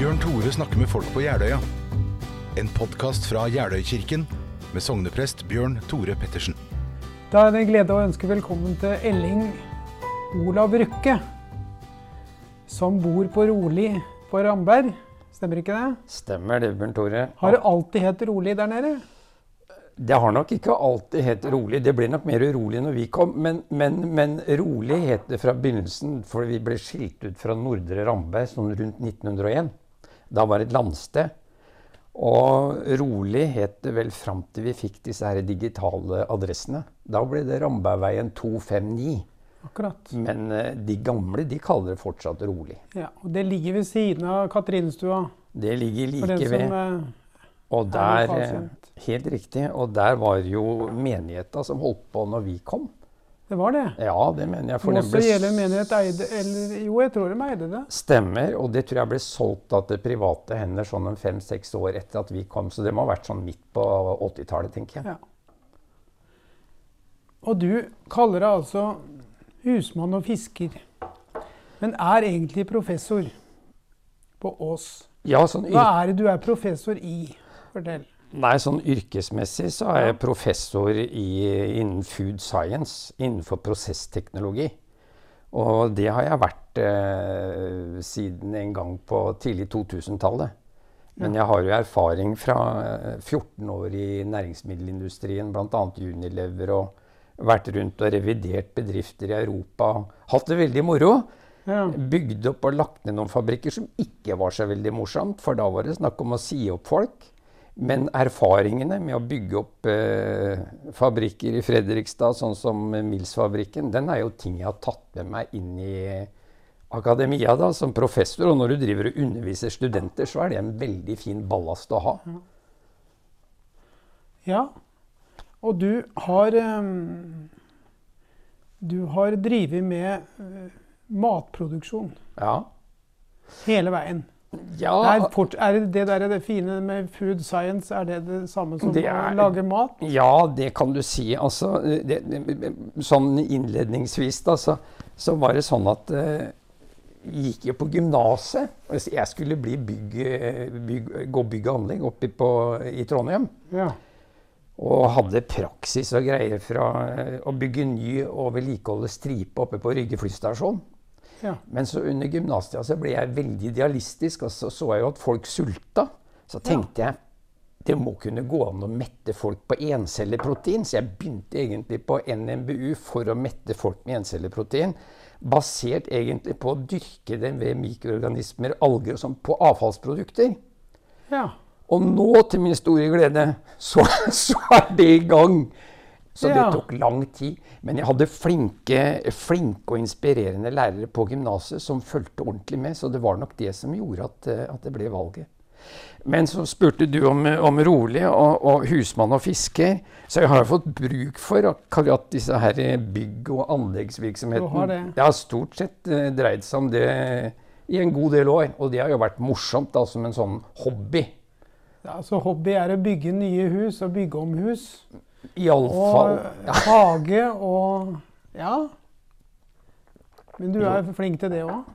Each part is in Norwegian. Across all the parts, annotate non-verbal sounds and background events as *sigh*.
Bjørn Tore snakker med folk på Jeløya. En podkast fra Jeløykirken med sogneprest Bjørn Tore Pettersen. Da er det en glede å ønske velkommen til Elling Olav Røkke, som bor på Roli på Ramberg. Stemmer ikke det? Stemmer det, Bjørn Tore. Har det alltid hett Roli der nede? Det har nok ikke alltid hett rolig. Det ble nok mer urolig når vi kom. Men, men, men rolig het det fra begynnelsen, for vi ble skilt ut fra Nordre Ramberg sånn rundt 1901. Da var det et landsted. Og rolig het det vel fram til vi fikk disse her digitale adressene. Da ble det Rambergveien 259. Akkurat. Men eh, de gamle de kaller det fortsatt rolig. Ja, og Det ligger ved siden av Katrinestua. Det ligger like ved. eh, Og er der, eh, helt riktig. Og der var jo menigheta som holdt på når vi kom. Det var det. Ja, det mener jeg. For ble gjelder menighet eide eller, Jo, jeg tror de eide det. Stemmer, og det tror jeg ble solgt til private hender sånn en fem-seks år etter at vi kom. Så det må ha vært sånn midt på 80-tallet, tenker jeg. Ja. Og du kaller deg altså husmann og fisker, men er egentlig professor på Ås. Ja, sånn, Hva er det du er professor i? Fortell. Nei, sånn yrkesmessig så er jeg professor i, innen food science, innenfor prosessteknologi. Og det har jeg vært eh, siden en gang på tidlig 2000-tallet. Men jeg har jo erfaring fra eh, 14 år i næringsmiddelindustrien, bl.a. Unilever, og vært rundt og revidert bedrifter i Europa. Hatt det veldig moro. Ja. Bygd opp og lagt ned noen fabrikker som ikke var så veldig morsomt, for da var det snakk om å si opp folk. Men erfaringene med å bygge opp eh, fabrikker i Fredrikstad, sånn som Mills-fabrikken, den er jo ting jeg har tatt med meg inn i akademia da, som professor. Og når du driver og underviser studenter, så er det en veldig fin ballast å ha. ja. Og du har ehm, Du har drevet med eh, matproduksjon Ja. hele veien. Ja Er, fort, er det der det fine med food science, er det det samme som Det er- å lage mat? Ja, det kan du si. Altså, det, det, sånn innledningsvis da, så, så var det sånn at uh, gikk jeg på gymnaset. Altså, Jeg skulle bli bygg, bygg, gå bygg og anlegg oppe på, i Trondheim. Ja. Og hadde praksis og greier fra eh, å bygge ny og vedlikeholde stripe oppe på Rygge flystasjon. Ja. Men så under gymnastia så ble jeg veldig idealistisk, og så så jeg jo at folk sulta. Så tenkte jeg det må kunne gå an å mette folk på encelleprotein. Så jeg begynte egentlig på NMBU for å mette folk med encelleprotein. Basert egentlig på å dyrke dem ved mikroorganismer, alger og sånn, på avfallsprodukter. ja. Og nå, til min store glede, så, *laughs* så er det i gang. Så det tok lang tid. Men jeg hadde flinke, flinke og inspirerende lærere på gymnaset som fulgte ordentlig med, så det var nok det som gjorde at, eh, at det ble valget. Men så spurte du om, om rolig og, og husmann og fisker. Så jeg har fått bruk for akkurat disse her bygg- og anleggsvirksomheten. Du har det. Det har stort sett eh, dreid seg om det i en god del år. Og det har jo vært morsomt da, som en sånn hobby. ja. Så hobby er å bygge nye hus og bygge om hus. Iallfall Og *laughs* hage og Ja. Men du er flink til det òg?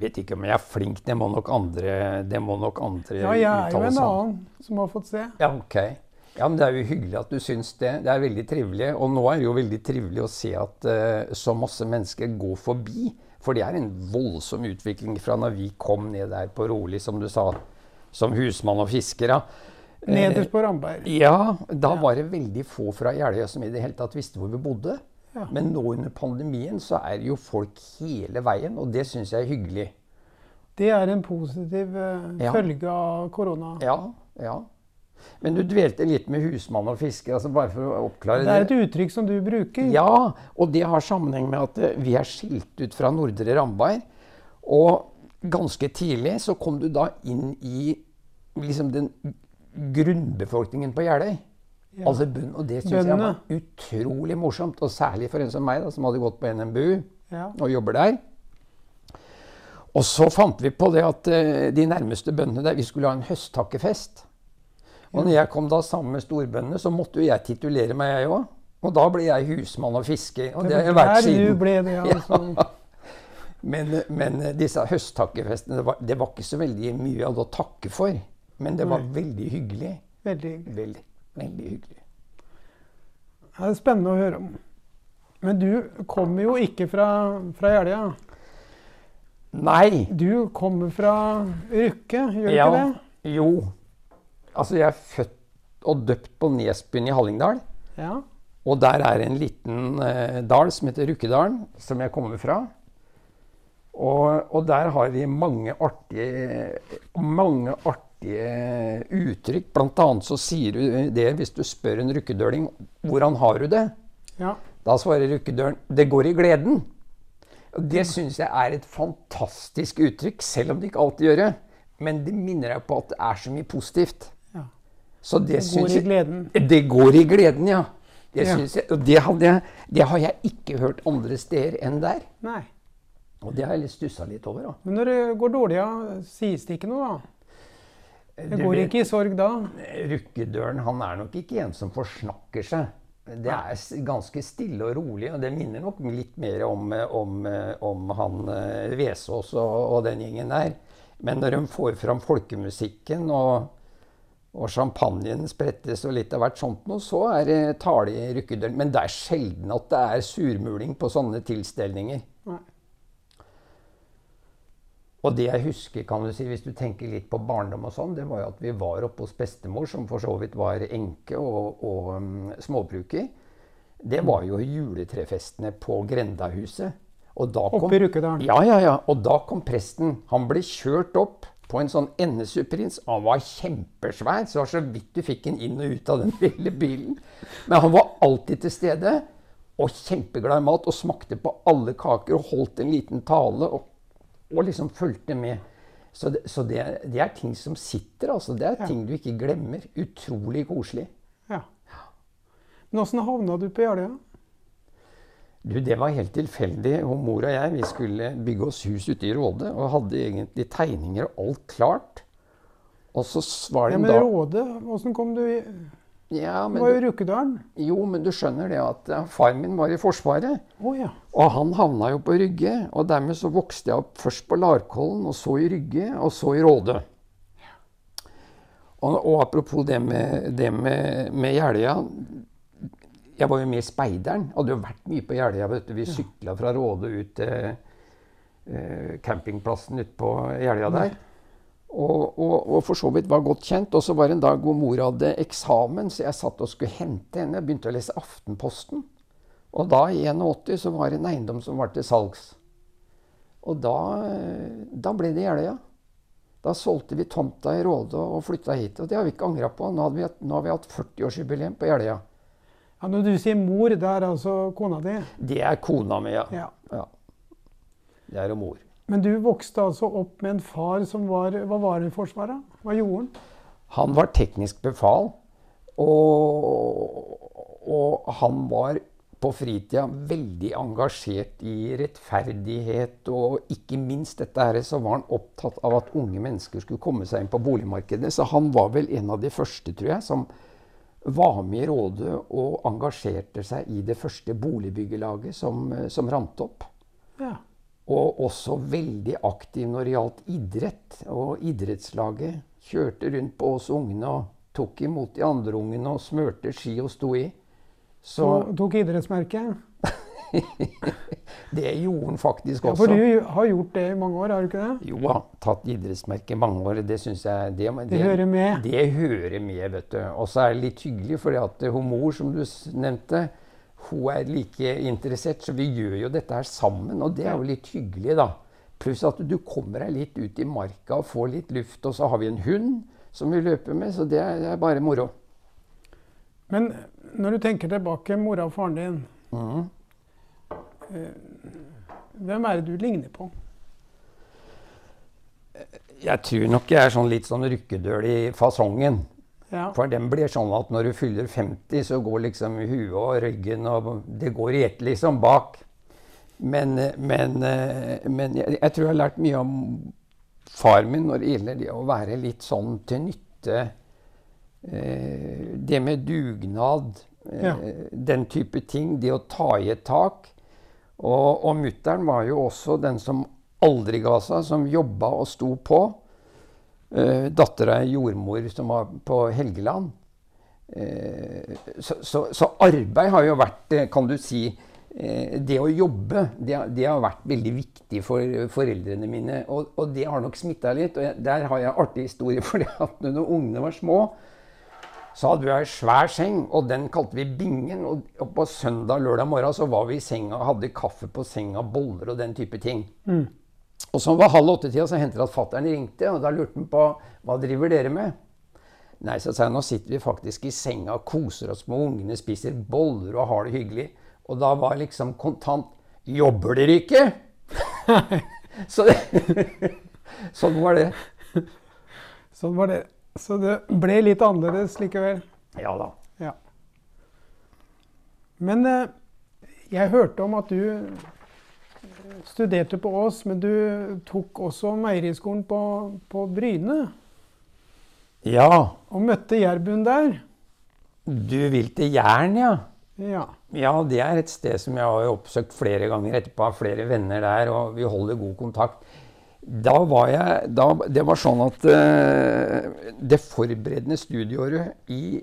Vet ikke om jeg er flink, det må nok andre, det må nok andre Ja, jeg er jo en annen som har fått se. Ja, ok. Ja, men Det er jo hyggelig at du syns det. Det er veldig trivelig. Og nå er det jo veldig trivelig å se at uh, så masse mennesker går forbi. For det er en voldsom utvikling fra når vi kom ned der på Rolig, som du sa, som husmann og fisker. Ja. Nederst på Ramberg. Ja, da var det veldig få fra Jeløya som i det hele tatt visste hvor vi bodde. Ja. Men nå under pandemien så er det jo folk hele veien, og det syns jeg er hyggelig. Det er en positiv eh, Ja. følge av korona. Ja, ja. Men du dvelte litt med husmann og fisker, altså bare for å oppklare Det er et uttrykk som du bruker. Ja, og det har sammenheng med at eh, vi er skilt ut fra Nordre Ramberg. Og ganske tidlig så kom du da inn i liksom den grunnbefolkningen på Jeløy. Ja. Altså bunn, og det syns jeg var utrolig morsomt. Og særlig for en som meg, da, som hadde gått på NMBU Ja. og jobber der. Og så fant vi på det at eh, de nærmeste bøndene der, vi skulle ha en høsttakkefest. Og når jeg kom da sammen med storbøndene, så måtte jo jeg titulere meg, jeg òg. Og da ble jeg husmann og fisker. Og det har jeg vært siden. du ble det, altså. *laughs* Men, men disse høsttakkefestene, det var, det var ikke så veldig mye jeg hadde å takke for. Men det var Nei. veldig hyggelig. Veldig hyggelig. Veldig, veldig hyggelig. Det er spennende å høre om. Men du kommer jo ikke fra, fra Jeløya. Nei. Du kommer fra Rykke, gjør du Ja, ikke det? jo. Altså, jeg er født og døpt på Nesbyen i Hallingdal. Ja. Og der er en liten eh, dal som heter Rukkedalen, som jeg kommer fra. Og, og der har vi mange artige, mange artige uttrykk. Blant annet så sier du det hvis du spør en rukkedøling hvordan har du det. ja. Da svarer rukkedølen 'det går i gleden'. Det syns jeg er et fantastisk uttrykk, selv om det ikke alltid gjør det. Men det minner deg på at det er så mye positivt. Ja. Så det, Det går i jeg- gleden. Det går i gleden, ja. Det, Ja. syns jeg, og det, hadde det har jeg ikke hørt andre steder enn der. Nei. Og det har jeg litt stussa litt over. Da. Men når det går dårlig, ja, sies det ikke noe, da? Det går vet, ikke i sorg da? Rukkedøren han er nok ikke en som forsnakker seg. Det er ganske stille og rolig, og det minner nok litt mer om, om, om han eh, Vesaas og, og den gjengen der. Men når de får fram folkemusikken og, og champagnen sprettes og litt av hvert sånt noe, så er det tale i rukkedøren. Men det er sjelden at det er surmuling på sånne tilstelninger. Nei. Og det jeg husker, kan du si, hvis du tenker litt på barndom og sånn, det var jo at vi var oppe hos bestemor, som for så vidt var enke og, og um, småbruker. Det var jo juletrefestene på Grendahuset. Og da kom, Oppe i Rukedalen? Ja, ja, ja. Og da kom presten. Han ble kjørt opp på en sånn NSU-prins. Han var kjempesvær, så det var så vidt du fikk han inn og ut av den *laughs* lille bilen. Men han var alltid til stede, og kjempeglad i mat, og smakte på alle kaker og holdt en liten tale. og og liksom fulgte med. Så, det, så det, det, er ting som sitter, altså. Det er Ja. ting du ikke glemmer. Utrolig koselig. Ja. Men åssen havna du på Jeløya? Du, det var helt tilfeldig. Og mor og jeg vi skulle bygge oss hus ute i Råde og hadde egentlig tegninger og alt klart. Og så var det Ja, men dag Råde, åssen kom du i ja, Du det var jo Rukkedalen. Jo, men du skjønner det at faren far min var i Forsvaret. Oh, ja. Og han havna jo på Rygge. Og dermed så vokste jeg opp først på Larkollen, og så i Rygge, og så i Råde. Og, og apropos det med, det med, med Jeløya. Jeg var jo med i Speideren. Hadde jo vært mye på Jeløya. vet du. Vi sykla fra Råde ut til eh, campingplassen ute på Jeløya der. Og, og, og for så vidt var godt kjent. Og så var det en dag hvor mor hadde eksamen, så jeg satt og skulle hente henne. Jeg begynte å lese Aftenposten. Og da, i 81, så var det en eiendom som var til salgs. Og da, da ble det Jeløya. Da solgte vi tomta i Råde og flytta hit. Og det har vi ikke angra på. Nå, hadde vi, nå har vi hatt 40-årsjubileum på Jeløya. ja. Når du sier mor, det er altså kona di? Det er kona mi, ja. Ja. ja. Det er jo mor. Men du vokste altså opp med en far som var Hva var han i Forsvaret? Hva gjorde han? Han var teknisk befal, og, og han var på fritida veldig engasjert i rettferdighet, og ikke minst dette her, så var han opptatt av at unge mennesker skulle komme seg inn på boligmarkedet. Så han var vel en av de første, tror jeg, som var med i rådet og engasjerte seg i det første boligbyggelaget som, som rant opp. Ja. Og også veldig aktiv når det gjaldt idrett. Og idrettslaget kjørte rundt på oss ungene og tok imot de andre ungene og smurte ski og sto i. Så Og tok idrettsmerket? *laughs* det gjorde han faktisk Ja, også. for du har gjort det i mange år, har du ikke det? Jo, da, tatt idrettsmerke i mange år. Det syns jeg det, Det hører med. Det hører med, vet du. Og så er det litt hyggelig, fordi at hun mor, som du nevnte, hun er like interessert, så vi gjør jo dette her sammen. Og det er jo litt hyggelig, da. Pluss at du kommer deg litt ut i marka og får litt luft. Og så har vi en hund som vi løper med, så det er, bare moro. Men når du tenker tilbake, mora og faren din Mhm. eh, Hvem er det du ligner på? Jeg tror nok jeg er sånn litt sånn rykkedøl i fasongen. Ja. For den blir sånn at når du fyller 50, så går liksom huet og ryggen og Det går i ett liksom bak. Men, men, men jeg, jeg tror jeg har lært mye om far min når det gjelder det å være litt sånn til nytte. Eh, det med dugnad, eh, Ja. den type ting. Det å ta i et tak. Og, og mutter'n var jo også den som aldri ga seg, som jobba og sto på. Uh, Dattera er jordmor som var på Helgeland. Uh, så, så, så, arbeid har jo vært, kan du si Det å jobbe, det, det, har vært veldig viktig for foreldrene mine. Og, og det har nok smitta litt. Og jeg, der har jeg artig historie, *laughs* for at når ungene var små, så hadde vi ei svær seng, og den kalte vi Bingen. Og på søndag lørdag morgen så var vi i senga og hadde kaffe på senga, boller og den type ting. Mm. Og så var halv åtte-tida, så hendte det at fattern ringte, og da lurte han på hva driver dere med. Nei, så sa jeg, nå sitter vi faktisk i senga og koser oss med ungene, spiser boller og har det hyggelig. Og da var liksom kontant Jobber dere ikke? *laughs* så *laughs* sånn var det. Sånn var det. Så det ble litt annerledes likevel? Ja da. Ja. Men eh, jeg hørte om at du studerte på Ås, men du tok også meieriskolen på, på Bryne? Ja. Og møtte Jærbuen der? Du vil til Jæren, ja. ja. Ja, det er et sted som jeg har oppsøkt flere ganger etterpå. Har flere venner der, og vi holder god kontakt. Da var jeg da, Det var sånn at uh, det forberedende studieåret i,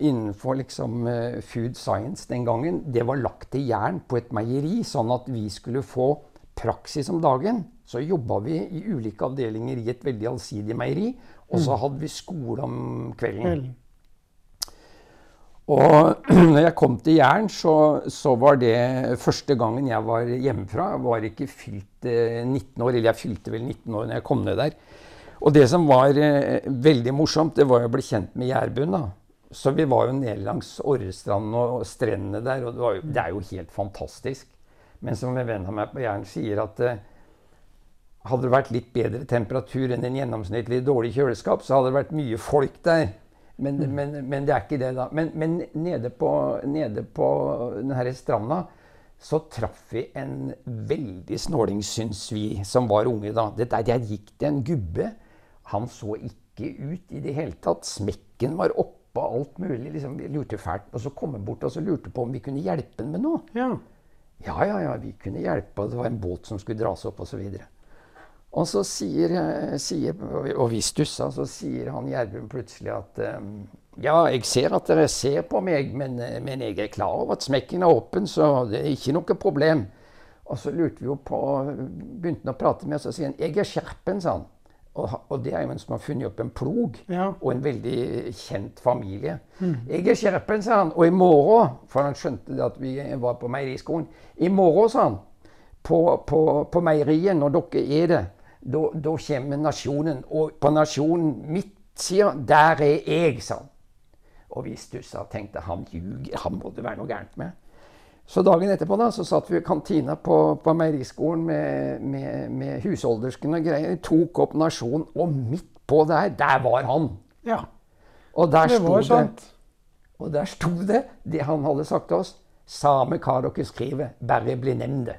innenfor liksom, uh, food science den gangen, det var lagt til jern på et meieri, sånn at vi skulle få praksis om dagen. Så jobba vi i ulike avdelinger i et veldig allsidig meieri. Og så mm. hadde vi skole om kvelden. Og *clears throat* når jeg kom til Jæren, så, så, var det første gangen jeg var hjemmefra. Jeg var ikke fylt eh, 19 år, eller jeg fylte vel 19 år når jeg kom ned der. Og det som var eh, veldig morsomt, det var å bli kjent med Jærbuen. da. Så vi var jo nede langs Orrestranden og strendene der, og det, jo, det, er jo helt fantastisk. Men som en venn av meg på Jæren sier, at eh, hadde det vært litt bedre temperatur enn en gjennomsnittlig dårlig kjøleskap, så hadde det vært mye folk der. Men, mm. men, men, det er ikke det, da. Men, men nede, på, nede på denne stranda så traff vi en veldig snåling, syns vi, som var unge da. Det der, der gikk det en gubbe. Han så ikke ut i det hele tatt. Smekken var oppe og alt mulig. liksom, Vi lurte fælt. Og så kom han bort og så lurte på om vi kunne hjelpe han med noe. Ja. ja, ja, ja, vi kunne hjelpe. Det var en båt som skulle dras opp, osv. Og så sier, eh, sier, og vi stussa, så sier han Gjermund plutselig at um, ja, jeg ser at dere ser på meg, men, eh, men, jeg er klar over at smekken er åpen, så det er ikke noe problem. Og så lurte vi jo på, begynte han å prate med oss og sier han, jeg er Skjerpen, sa han. Og, og, det er jo en som har funnet opp en plog, ja. og en veldig kjent familie. Mm. 'Jeg er Skjerpen', sa han. Og i morgen For han skjønte at vi var på meieriskolen. 'I morgen', sa han, på, på, på meieriet, når dere er det, da, da kommer nasjonen. Og på nasjonen mitt, sier der er jeg, sa han. Og vi stussa og tenkte han ljuger, han må det være noe gærent med. Så dagen etterpå da, så satt vi i kantina på, på meieriskolen med, med, med husholdersken og greier. Tok opp Nasjonen, og midt på der, der var han. Ja, og der det var sant. Det, og der sto det, det han hadde sagt til oss. Same hva dere skriver, bare bli nevnte.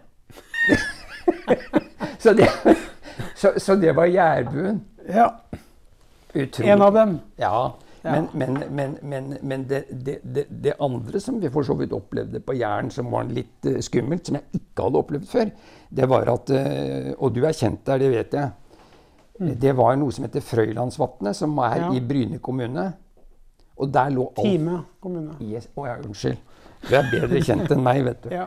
*laughs* så det så, så det var jærbuen. Ja. Utrolig. En av dem. Ja. Men, men, men, men det, det, det, det, andre som vi for så vidt opplevde på Jæren, som var litt uh, skummelt, som jeg ikke hadde opplevd før, det var at uh, Og du er kjent der, det vet jeg. Mm. Det var noe som heter Frøylandsvatnet, som er ja. i Bryne kommune. Og der lå alt Time kommune. Yes. Å ja, unnskyld. Du er bedre kjent enn meg, vet du. *laughs* ja.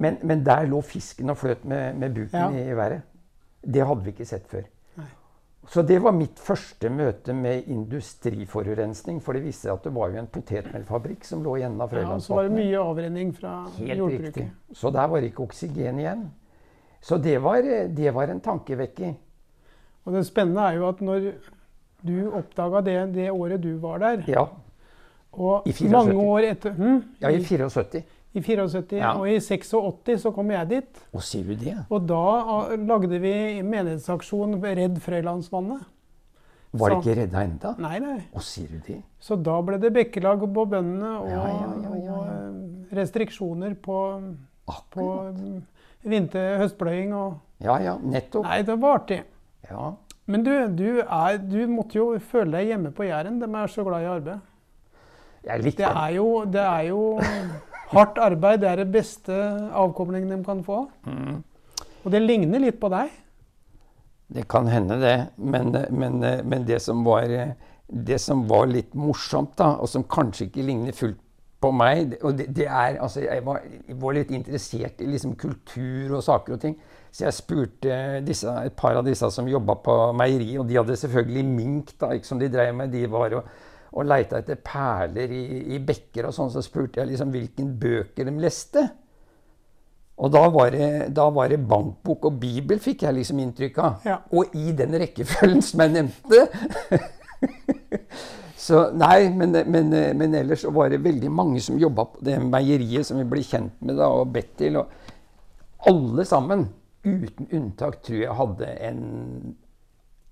men, der lå fisken og fløt med, med buken i været. Det hadde vi ikke sett før. Så det var mitt første møte med industriforurensning. For det viste seg at det var jo en potetmelfabrikk som lå i enden av Frøylandsvatnet. Ja, så var det mye avrenning fra Helt jordbruket. Riktig. Så der var det ikke oksygen igjen. Så det var, det var en tankevekker. Og det spennende er jo at når du oppdaga det det året du var der ja. Og mange år etter hm? Ja, i 74. I 74. Ja. Og i 86 så kom jeg dit. Og sier du det? Og da ah, lagde vi menighetsaksjon Redd Frøylandsvannet. Var det ikke redda enda? Nei, nei. Og sier du det? Så da ble det bekkelag på bøndene og, ja, ja, ja, og eh, restriksjoner på, på vinter- høstpløying og Ja, ja, nettopp. Nei, det var artig. Ja. Men du, du, er, du måtte jo føle deg hjemme på Jæren. De er så glad i arbeid. Jeg likte det. Er jo, det er jo Hardt arbeid er det beste avkoblingen de kan få. Mm. Og det ligner litt på deg. Det kan hende, det. Men, men, men det, som var, det, som var, litt morsomt, da, og som kanskje ikke ligner fullt på meg og det, det er, altså, Jeg var, jeg var litt interessert i liksom, kultur og saker og ting. Så jeg spurte disse, et par av disse som jobba på meieri, og de hadde selvfølgelig mink, da, ikke som de drev med. De var og, og leita etter perler i, i bekker og sånn. Så spurte jeg liksom hvilken bøker de leste. Og da var, det, da var det bankbok og bibel, fikk jeg liksom inntrykk av. Ja. Og i den rekkefølgen som jeg nevnte. *laughs* så nei, men, men, men, ellers så var det veldig mange som jobba på det meieriet som vi ble kjent med da, og bedt til. Og alle sammen, uten unntak, tror jeg hadde en,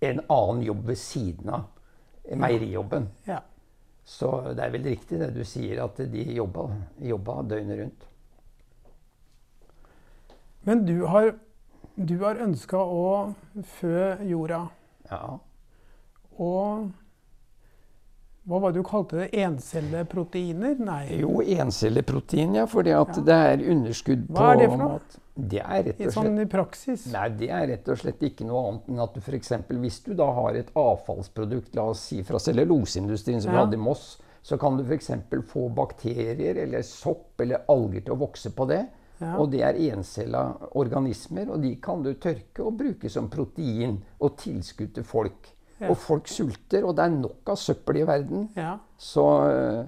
en annen jobb ved siden av meierijobben. Ja. Så det er vel riktig det du sier, at de jobba, jobba døgnet rundt. Men du har, du har ønska å fø jorda. Ja. Og hva var det du kalte det? Encelleproteiner? Nei. Jo, encelleprotein, ja. Fordi at Ja. det er underskudd på Hva er det for noe? mat. Det er rett og slett sånn i praksis? Nei, det er rett og slett ikke noe annet enn at du f.eks. hvis du da har et avfallsprodukt, la oss si fra celluloseindustrien som vi hadde i Moss, så kan du f.eks. få bakterier eller sopp eller alger til å vokse på det. Ja. Og det er encella organismer, og de kan du tørke og bruke som protein og tilskudd til folk. Ja. Og folk sulter, og det er nok av søppel i verden. Ja. Så, øh,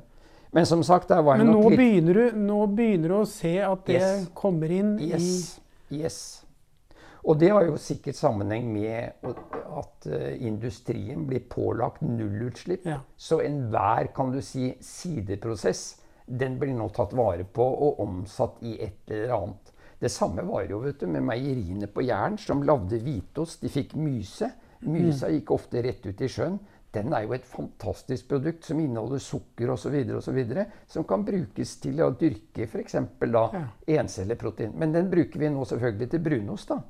men som sagt, det var Men nå litt begynner, du, nå begynner du å se at det Yes. kommer inn Yes. yes. Og det har jo sikkert sammenheng med at eh, industrien blir pålagt nullutslipp. Ja. Så enhver kan du si, sideprosess den blir nå tatt vare på og omsatt i et eller annet. Det samme var jo vet du, med meieriene på Jæren, som lagde hvitost. De fikk myse. Mysa Mm. gikk ofte rett ut i sjøen. Den er jo et fantastisk produkt som inneholder sukker osv. Som kan brukes til å dyrke f.eks. Ja. encelleprotein. Men den bruker vi nå selvfølgelig til brunost. da.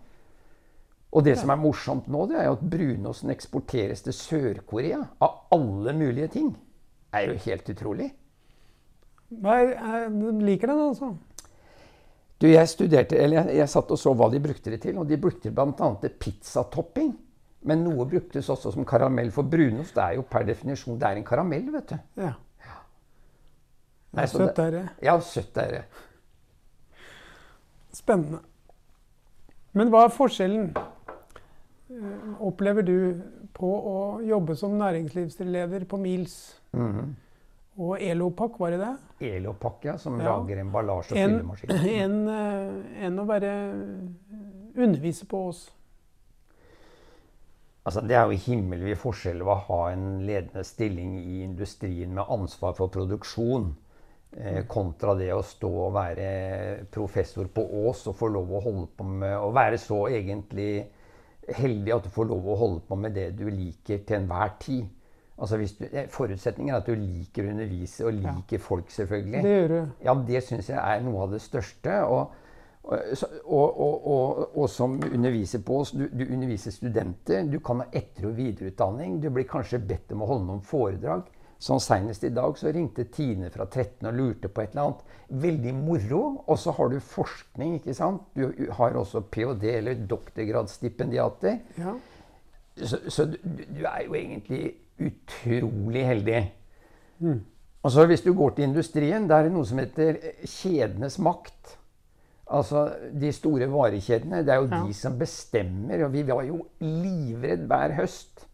Og det som er morsomt nå, det er jo at brunosten eksporteres til Sør-Korea. Av alle mulige ting. Det er jo helt utrolig. Er, de liker den, altså? Du, jeg studerte, eller jeg, jeg satt og så hva de brukte det til, og de brukte bl.a. til pizzatopping. Men noe bruktes også som karamell, for brunost er jo per definisjon det er en karamell. vet du. Ja. Nei, så Søtt er det. Ja, søtt er det. Spennende. Men hva er forskjellen, eh, opplever du, på å jobbe som næringslivsleder på Mils Mhm. og Elopak, var det det? Elopak, ja, som Ja. lager emballasje og En, Enn en, en enn å være undervise på oss. Altså, det er jo himmelvid forskjell å ha en ledende stilling i industrien med ansvar for produksjon, eh, kontra det å stå og være professor på Ås og få lov å holde på med Å være så egentlig heldig at du får lov å holde på med det du liker til enhver tid. Altså hvis du, eh, Forutsetningen er at du liker å undervise og Ja. folk, selvfølgelig. Det gjør du. Ja, det syns jeg er noe av det største. Og, og, og, og, og, og som underviser på oss, du, du underviser studenter. Du kan ha etter- og videreutdanning. Du blir kanskje bedt om å holde noen foredrag. Sånn Senest i dag så ringte Tine fra 13 og lurte på et eller annet. Veldig moro. Og så har du forskning, ikke sant. Du har også ph.d. eller doktorgradsstipendiater. Ja. Så, så du, du er jo egentlig utrolig heldig. Og så hvis du går til industrien, der er det noe som heter eh, kjedenes makt. Altså de store varekjedene. Det er jo Ja. de som bestemmer. Og vi var jo livredd hver høst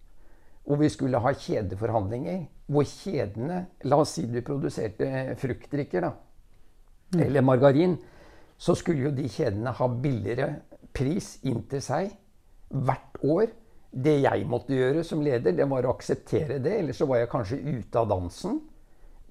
hvor vi skulle ha kjedeforhandlinger. Hvor kjedene La oss si du produserte fruktdrikker, da. Eller margarin. Så skulle jo de kjedene ha billigere pris inn til seg hvert år. Det jeg måtte gjøre som leder, det var å akseptere det. Ellers så var jeg kanskje ute av dansen.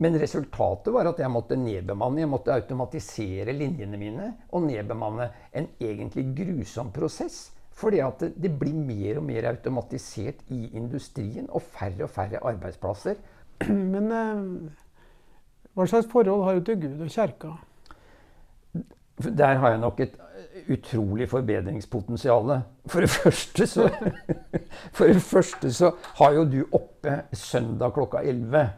Men resultatet var at jeg måtte nedbemanne. Jeg måtte automatisere linjene mine og nedbemanne en egentlig grusom prosess. Fordi at det, blir mer og mer automatisert i industrien og færre og færre arbeidsplasser. *clears throat* Men eh, hva slags forhold har du til Gud og kjerka? Der har jeg nok et eh, utrolig forbedringspotensial. For det første så *laughs* For det første så har jo du oppe søndag klokka 11.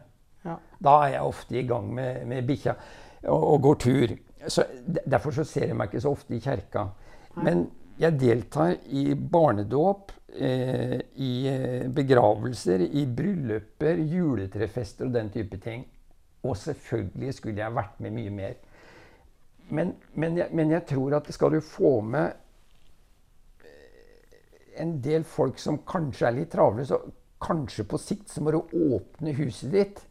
Da er jeg ofte i gang med, med bikkja. og, og går tur. Så Derfor så ser jeg meg ikke så ofte i kjerka. Men jeg deltar i barnedåp, eh, i eh, begravelser, i brylluper, juletrefester og den type ting. Og selvfølgelig skulle jeg vært med mye mer. Men, men, jeg, men jeg tror at skal du få med eh, en del folk som kanskje er litt travle, så kanskje på sikt så må du åpne huset ditt.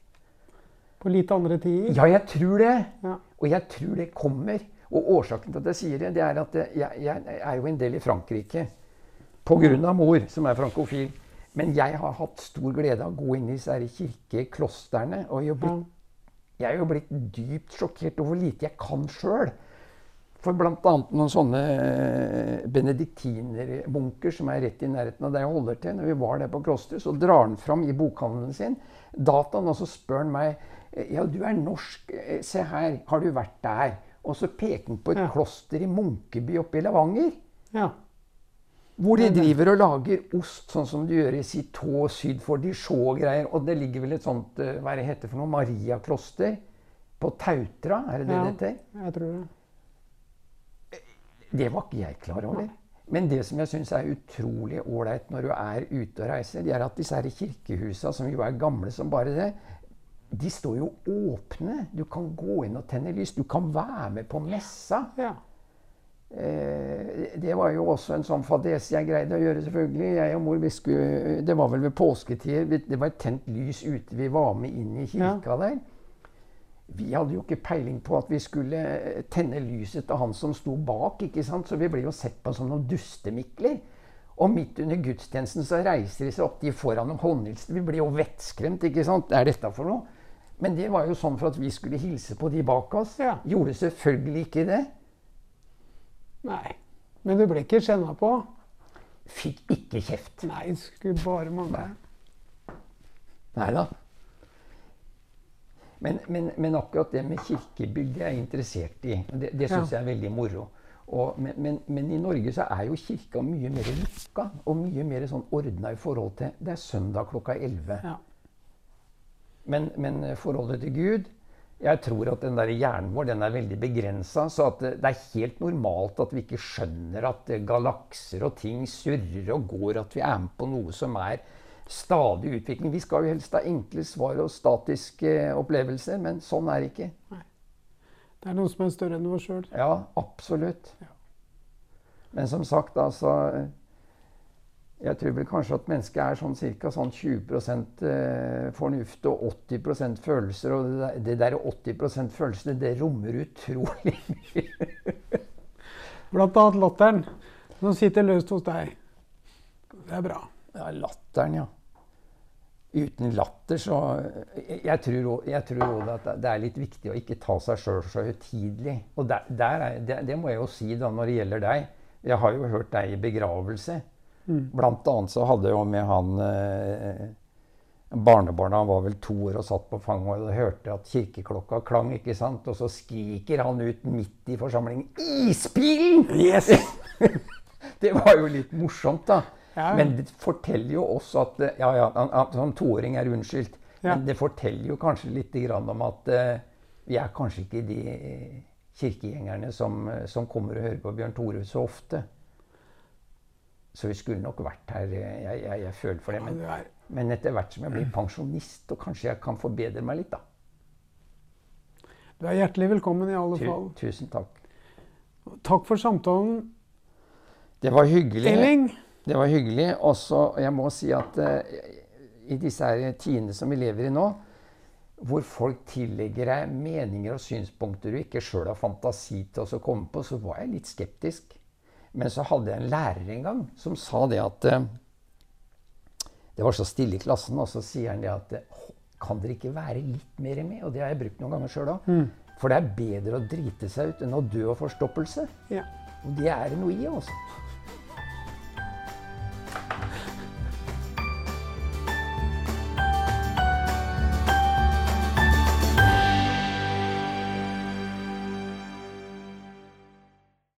På litt andre tider? Ja, jeg tror det. Ja. Og jeg tror det kommer. Og årsaken til at jeg sier det, det er at jeg, jeg er jo en del i Frankrike pga. mor, som er frankofil. Men jeg har hatt stor glede av å gå inn i disse kirkeklostrene. Og jeg, blitt, jeg er jo blitt dypt sjokkert over hvor lite jeg kan sjøl. For bl.a. noen sånne benediktinerbunker som er rett i nærheten av der jeg holder til, når vi var der på klosteret, så drar han fram i bokhandelen sin dataen, og så spør han meg Ja, du er norsk. Eh, se her. Har du vært der? Og så peker han på et Ja. kloster i Munkeby oppe i Levanger. Ja. Hvor de driver og lager ost, sånn som de gjør i Citeaux syd for Dijon og greier. Og det ligger vel et sånt eh, hva er det heter for noe, Mariakloster på Tautra, er det det Ja. det heter? Jeg tror det. Det var ikke jeg klar over. Men det som jeg syns er utrolig ålreit når du er ute og reiser, det er at disse her kirkehusa, som jo er gamle som bare det, de står jo åpne. Du kan gå inn og tenne lys. Du kan være med på messa. Ja. Eh, det var jo også en sånn fadese jeg greide å gjøre, selvfølgelig. Jeg og mor, vi skulle, Det var vel ved påsketider. Det var et tent lys ute. Vi var med inn i kirka der. Vi hadde jo ikke peiling på at vi skulle tenne lyset til han som sto bak. ikke sant? Så vi ble jo sett på som noen dustemikler. Og midt under gudstjenesten så reiser de seg opp, de foran og håndhilser. Vi ble jo vettskremt. ikke sant? Hva er dette for noe? Men det var jo sånn for at vi skulle hilse på de bak oss. Ja. Gjorde selvfølgelig ikke det. Nei. Men du ble ikke skjenna på? Fikk ikke kjeft. Nei, skulle bare mangle. Nei da. Men, men, men akkurat det med kirkebygg det er jeg interessert i. Det, det syns Ja. jeg er veldig moro. Og, men, men, men i Norge så er jo kirka mye mer lukka og mye mer sånn ordna i forhold til Det er søndag klokka 11. Ja. Men, men eh, forholdet til Gud Jeg tror at den der hjernen vår den er veldig begrensa. Så at det, det er helt normalt at vi ikke skjønner at eh, galakser og ting surrer og går. At vi er med på noe som er stadig utvikling. Vi skal jo helst ha enkle svar og statiske opplevelser, men sånn er det ikke. Det er noe som er større enn oss sjøl. Ja, absolutt. Men som sagt, altså Jeg tror vel kanskje at mennesket er sånn ca. Sånn 20 eh, fornuft og 80% følelser. Og det der, det der 80% følelsene, det rommer utrolig *laughs* mye. Blant annet latteren, som sitter løst hos deg. Det er bra. Ja, latteren, ja. Uten latter så Jeg, tror også at det er litt viktig å ikke ta seg sjøl så høytidelig. Og der, der er, det, det må jeg jo si da når det gjelder deg. Jeg har jo hørt deg i begravelse. Blant annet så hadde jo med han eh, Barnebarnet han var vel to år og satt på fanget og hørte at kirkeklokka klang. ikke sant? Og så skriker han ut midt i forsamlingen 'Isbilen!' Yes! *laughs* Det var jo litt morsomt, da. Ja. Men det forteller jo også at Ja, ja, han- som toåring er unnskyldt. Ja. Men det forteller jo kanskje litt grann om at eh, vi er kanskje ikke de eh, kirkegjengerne som, som kommer og hører på Bjørn Tore så ofte. Så vi skulle nok vært her. eh, Jeg, jeg, jeg føler for det. Ja, Men, er- men etter hvert som jeg blir pensjonist, og kanskje jeg kan forbedre meg litt, da. Du er hjertelig velkommen i alle Tu, fall. tusen takk. Takk for samtalen, Det var hyggelig. Elling. Det var hyggelig. Også, jeg må si at uh, i disse her tidene som vi lever i nå, hvor folk tillegger deg meninger og synspunkter du ikke sjøl har fantasi til å komme på, så var jeg litt skeptisk. Men så hadde jeg en lærer en gang som sa det at eh, Det var så stille i klassen, og så sier han det at eh, Kan dere ikke være litt mer med? Og det har jeg brukt noen ganger sjøl òg. For det er bedre å drite seg ut enn å dø av forstoppelse. Ja. Og det er det noe i, altså.